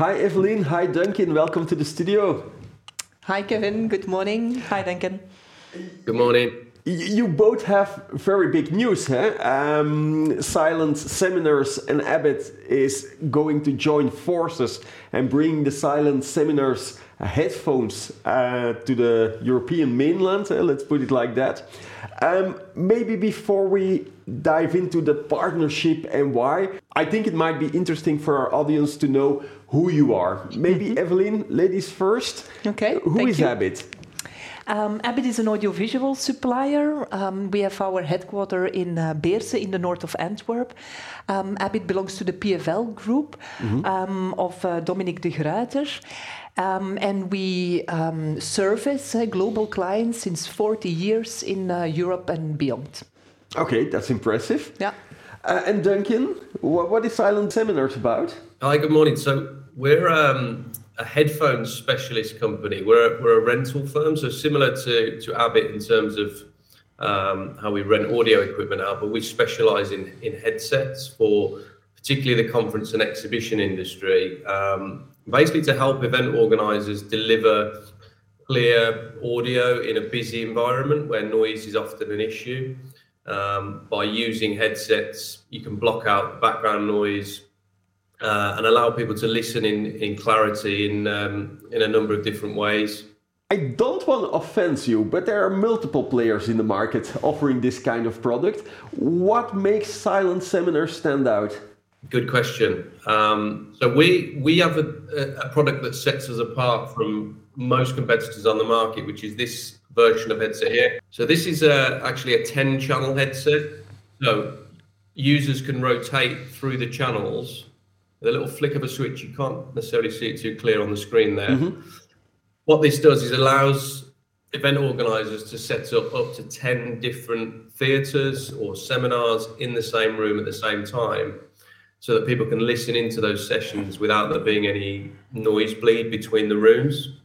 Hi, Evelien. Hi, Duncan. Welcome to the studio. Hi, Kevin. Good morning. Hi, Duncan. Good morning. You both have very big news, huh? Um, Silent Seminars and Abbit is going to join forces and bring the Silent Seminars headphones uh, to the European mainland, uh, let's put it like that. Um, maybe before we dive into the partnership and why, I think it might be interesting for our audience to know who you are. Maybe mm -hmm. Evelien, ladies first. Okay. Who is you. Abbit? Um, Abbit is an audiovisual supplier. Um, we have our headquarters in uh, Beerse in the north of Antwerp. Um, Abbit belongs to the PFL group mm -hmm. of uh, Dominic de Gruyter. Um, and we um, service uh, global clients since 40 years in uh, Europe and beyond. Okay, that's impressive. Yeah. Uh, and Duncan, what, what is Silent Seminars about? Hi, good morning. So we're um, a headphones specialist company. We're a, we're a rental firm, so similar to, to Abbit in terms of um, how we rent audio equipment out, but we specialize in, in headsets for particularly the conference and exhibition industry. Um, basically to help event organizers deliver clear audio in a busy environment where noise is often an issue. Um, by using headsets, you can block out background noise uh, and allow people to listen in, in clarity in, um, in a number of different ways. I don't want to offend you, but there are multiple players in the market offering this kind of product. What makes Silent Seminars stand out? Good question. Um, so we we have a, a, product that sets us apart from most competitors on the market, which is this version of headset here. So this is a, actually a 10 channel headset. So users can rotate through the channels. With a little flick of a switch, you can't necessarily see it too clear on the screen there. Mm-hmm. What this does is allows event organizers to set up up to 10 different theaters or seminars in the same room at the same time so that people can listen into those sessions without there being any noise bleed between the rooms.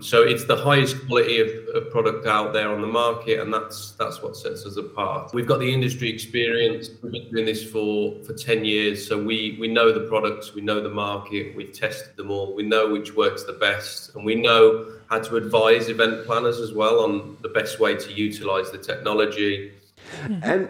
So it's the highest quality of, of, product out there on the market, and that's that's what sets us apart. We've got the industry experience. We've been doing this for for ten years, so we we know the products, we know the market, we've tested them all, we know which works the best, and we know how to advise event planners as well on the best way to utilize the technology. And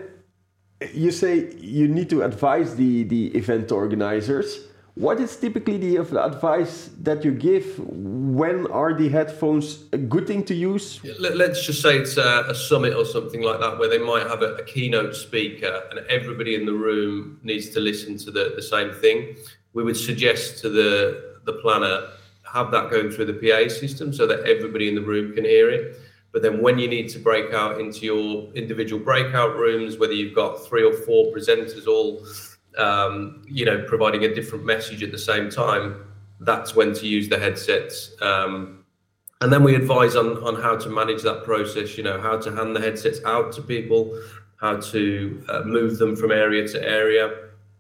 you say you need to advise the, the event organizers. What is typically the advice that you give? When are the headphones a good thing to use? Let's just say it's a, a summit or something like that, where they might have a, a, keynote speaker and everybody in the room needs to listen to the, the same thing. We would suggest to the, the planner have that going through the PA system so that everybody in the room can hear it. But then when you need to break out into your individual breakout rooms, whether you've got three or four presenters all, um, you know, providing a different message at the same time, that's when to use the headsets. Um, and then we advise on on how to manage that process. You know, how to hand the headsets out to people, how to uh, move them from area to area,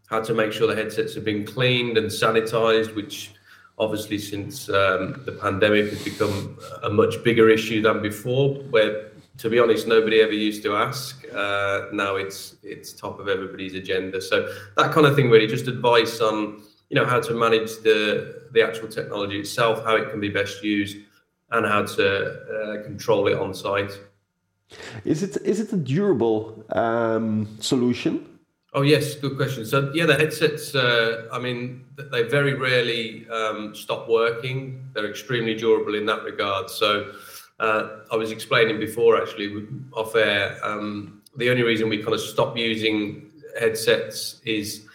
how to make sure the headsets have been cleaned and sanitized, which obviously since um, the pandemic has become a much bigger issue than before where to be honest nobody ever used to ask uh, now it's it's top of everybody's agenda so that kind of thing really just advice on you know how to manage the the actual technology itself how it can be best used and how to uh, control it on site is it is it a durable um, solution Oh yes, good question. So yeah, the headsets. Uh, I mean, they very rarely um, stop working. They're extremely durable in that regard. So uh, I was explaining before, actually, off air. Um, the only reason we kind of stop using headsets is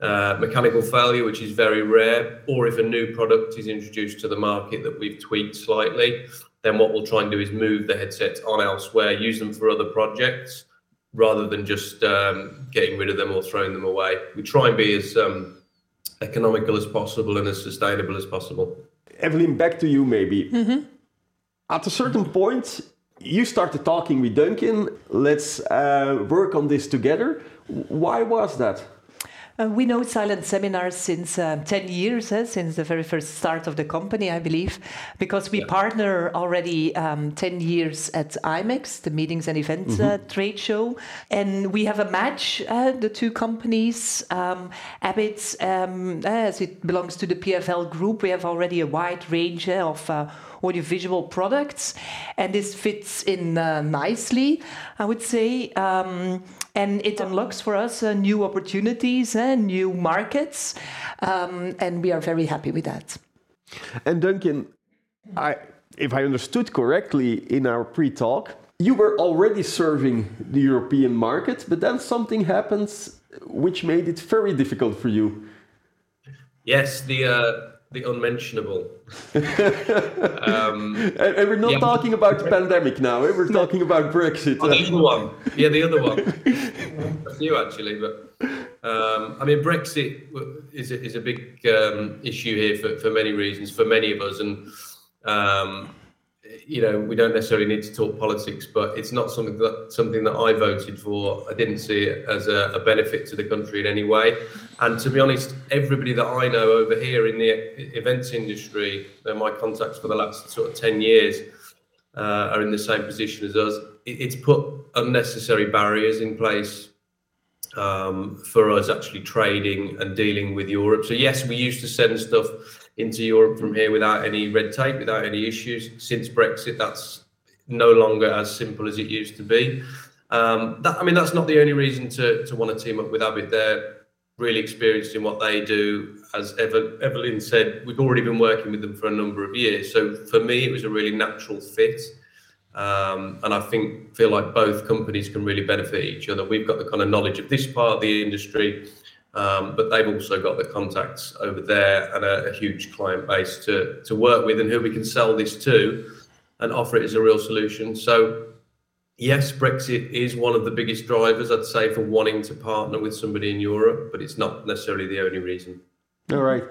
uh, mechanical failure, which is very rare, or if a new product is introduced to the market that we've tweaked slightly, then what we'll try and do is move the headsets on elsewhere, use them for other projects rather than just um, getting rid of them or throwing them away. We try and be as um, economical as possible and as sustainable as possible. Evelien, back to you maybe. Mm-hmm. At a certain point, you started talking with Duncan. Let's uh, work on this together. Why was that? Uh, we know silent seminars since uh, 10 years, eh, since the very first start of the company, I believe, because we yeah. partner already um, 10 years at IMEX, the Meetings and Events mm-hmm. uh, trade show. And we have a match, uh, the two companies. Um, Abbit, um, as it belongs to the PFL group, we have already a wide range eh, of uh, audiovisual products. And this fits in uh, nicely, I would say. Um, and it unlocks for us uh, new opportunities and new markets. Um, and we are very happy with that. And Duncan, I, if I understood correctly in our pre talk, you were already serving the European market, but then something happens which made it very difficult for you. Yes, the uh, the unmentionable. um, and, we're not yeah, talking about the pandemic now. Eh? We're talking about Brexit. Oh, the other one. Yeah, the other one. a few actually, but um, I mean, Brexit is a, is a big um, issue here for, for many reasons for many of us, and um, you know, we don't necessarily need to talk politics, but it's not something that something that I voted for. I didn't see it as a, a, benefit to the country in any way. And to be honest, everybody that I know over here in the events industry, my contacts for the last sort of ten years, uh, are in the same position as us. It, it's put unnecessary barriers in place um, for us actually trading and dealing with Europe. So yes, we used to send stuff into Europe from here without any red tape, without any issues. Since Brexit, that's no longer as simple as it used to be. Um, that, I mean, that's not the only reason to, to want to team up with Abbit. They're really experienced in what they do. As Evelien said, we've already been working with them for a number of years. So for me, it was a really natural fit. Um, and I think feel like both companies can really benefit each other. We've got the kind of knowledge of this part of the industry Um, but they've also got the contacts over there and a, huge client base to, to work with and who we can sell this to and offer it as a real solution. So, yes, Brexit is one of the biggest drivers, I'd say, for wanting to partner with somebody in Europe, but it's not necessarily the only reason. All right.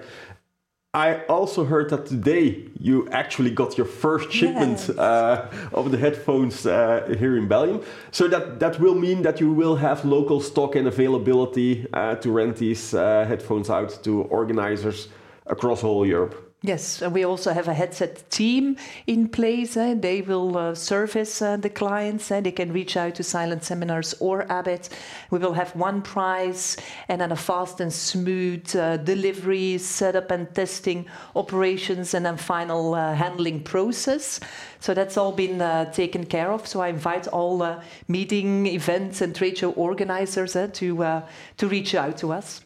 I also heard that today you actually got your first shipment yes. uh, of the headphones uh, here in Belgium. So that, that will mean that you will have local stock and availability uh, to rent these uh, headphones out to organizers across all Europe. Yes, we also have a headset team in place. Eh? They will uh, service uh, the clients. Eh? They can reach out to Silent Seminars or Abbit. We will have one price and then a fast and smooth uh, delivery, setup and testing operations, and then final uh, handling process. So that's all been uh, taken care of. So I invite all uh, meeting, events, and trade show organizers eh, to to reach out to us.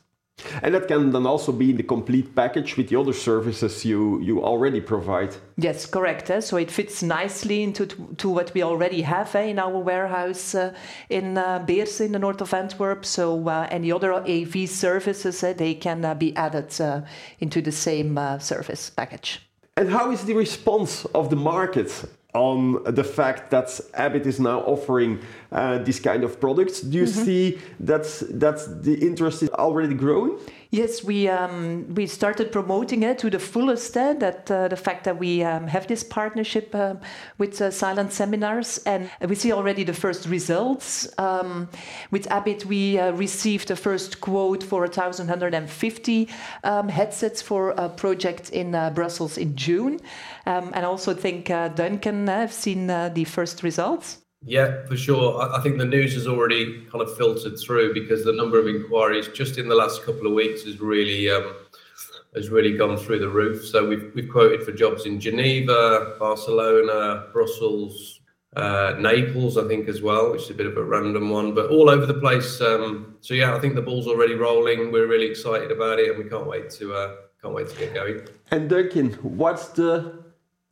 And that can then also be in the complete package with the other services you, you already provide. Yes, correct. Eh? So it fits nicely into to what we already have eh, in our warehouse uh, in uh, Beersen in the north of Antwerp. So uh, any other AV services, eh, they can uh, be added uh, into the same uh, service package. And how is the response of the market on the fact that Abbit is now offering uh, this kind of products. Do you mm-hmm. see that that the interest is already growing? Yes, we um, we started promoting it to the fullest. Uh, that uh, the fact that we um, have this partnership uh, with uh, Silent Seminars, and we see already the first results. Um, with Abbit, we uh, received the first quote for 1,150 um, headsets for a project in uh, Brussels in June, um, and I also think Duncan I've seen the first results. Yeah, for sure. I, think the news has already kind of filtered through because the number of inquiries just in the last couple of weeks has really um, has really gone through the roof. So we've we've quoted for jobs in Geneva, Barcelona, Brussels, uh, Naples, I think as well, which is a bit of a random one, but all over the place. Um, so yeah, I think the ball's already rolling. We're really excited about it, and we can't wait to uh, can't wait to get going. And Duncan, what's the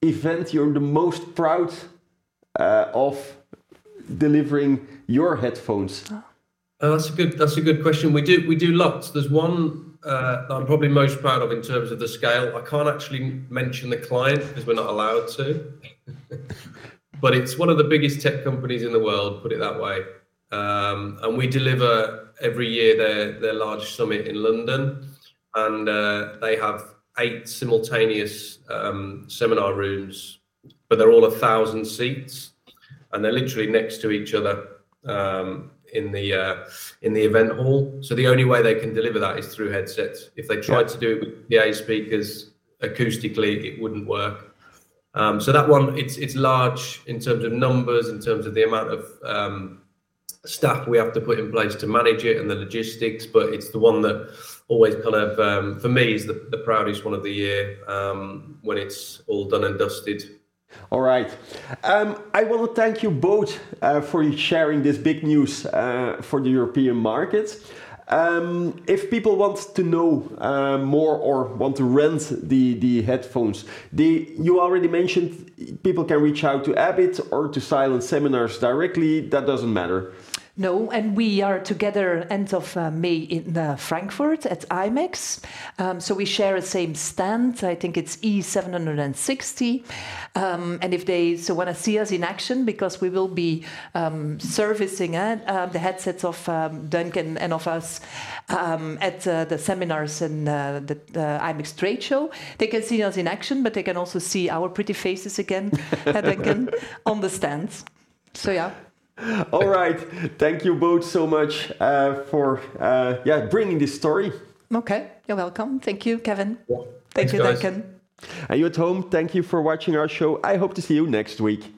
event you're the most proud uh, of delivering your headphones? Uh, that's a good. That's a good question. We do we do lots. There's one uh, that I'm probably most proud of in terms of the scale. I can't actually mention the client because we're not allowed to. but it's one of the biggest tech companies in the world. Put it that way. Um, and we deliver every year their their large summit in London, and uh, they have eight simultaneous um, seminar rooms, but they're all a thousand seats and they're literally next to each other um, in the uh, in the event hall. So the only way they can deliver that is through headsets. If they tried yeah. to do it with PA speakers acoustically, it wouldn't work. Um, so that one, it's it's large in terms of numbers, in terms of the amount of um, staff we have to put in place to manage it and the logistics. But it's the one that always kind of, um, for me, is the, the proudest one of the year um, when it's all done and dusted. All right. Um, I want to thank you both uh, for sharing this big news uh, for the European market. Um, if people want to know uh, more or want to rent the, the headphones, the, you already mentioned people can reach out to Abbit or to Silent Seminars directly. That doesn't matter. No, and we are together end of uh, May in uh, Frankfurt at IMEX. Um, so we share a same stand. I think it's E760. Um, and if they so want to see us in action, because we will be um, servicing uh, the headsets of um, Duncan and of us um, at uh, the seminars and uh, the, the IMEX trade show, they can see us in action, but they can also see our pretty faces again, Duncan, on the stands. So yeah. All right. Thank you both so much uh, for uh, yeah bringing this story. Okay, you're welcome. Thank you, Kevin. Yeah. Thank Thanks, you, guys. Duncan. And you at home, thank you for watching our show. I hope to see you next week.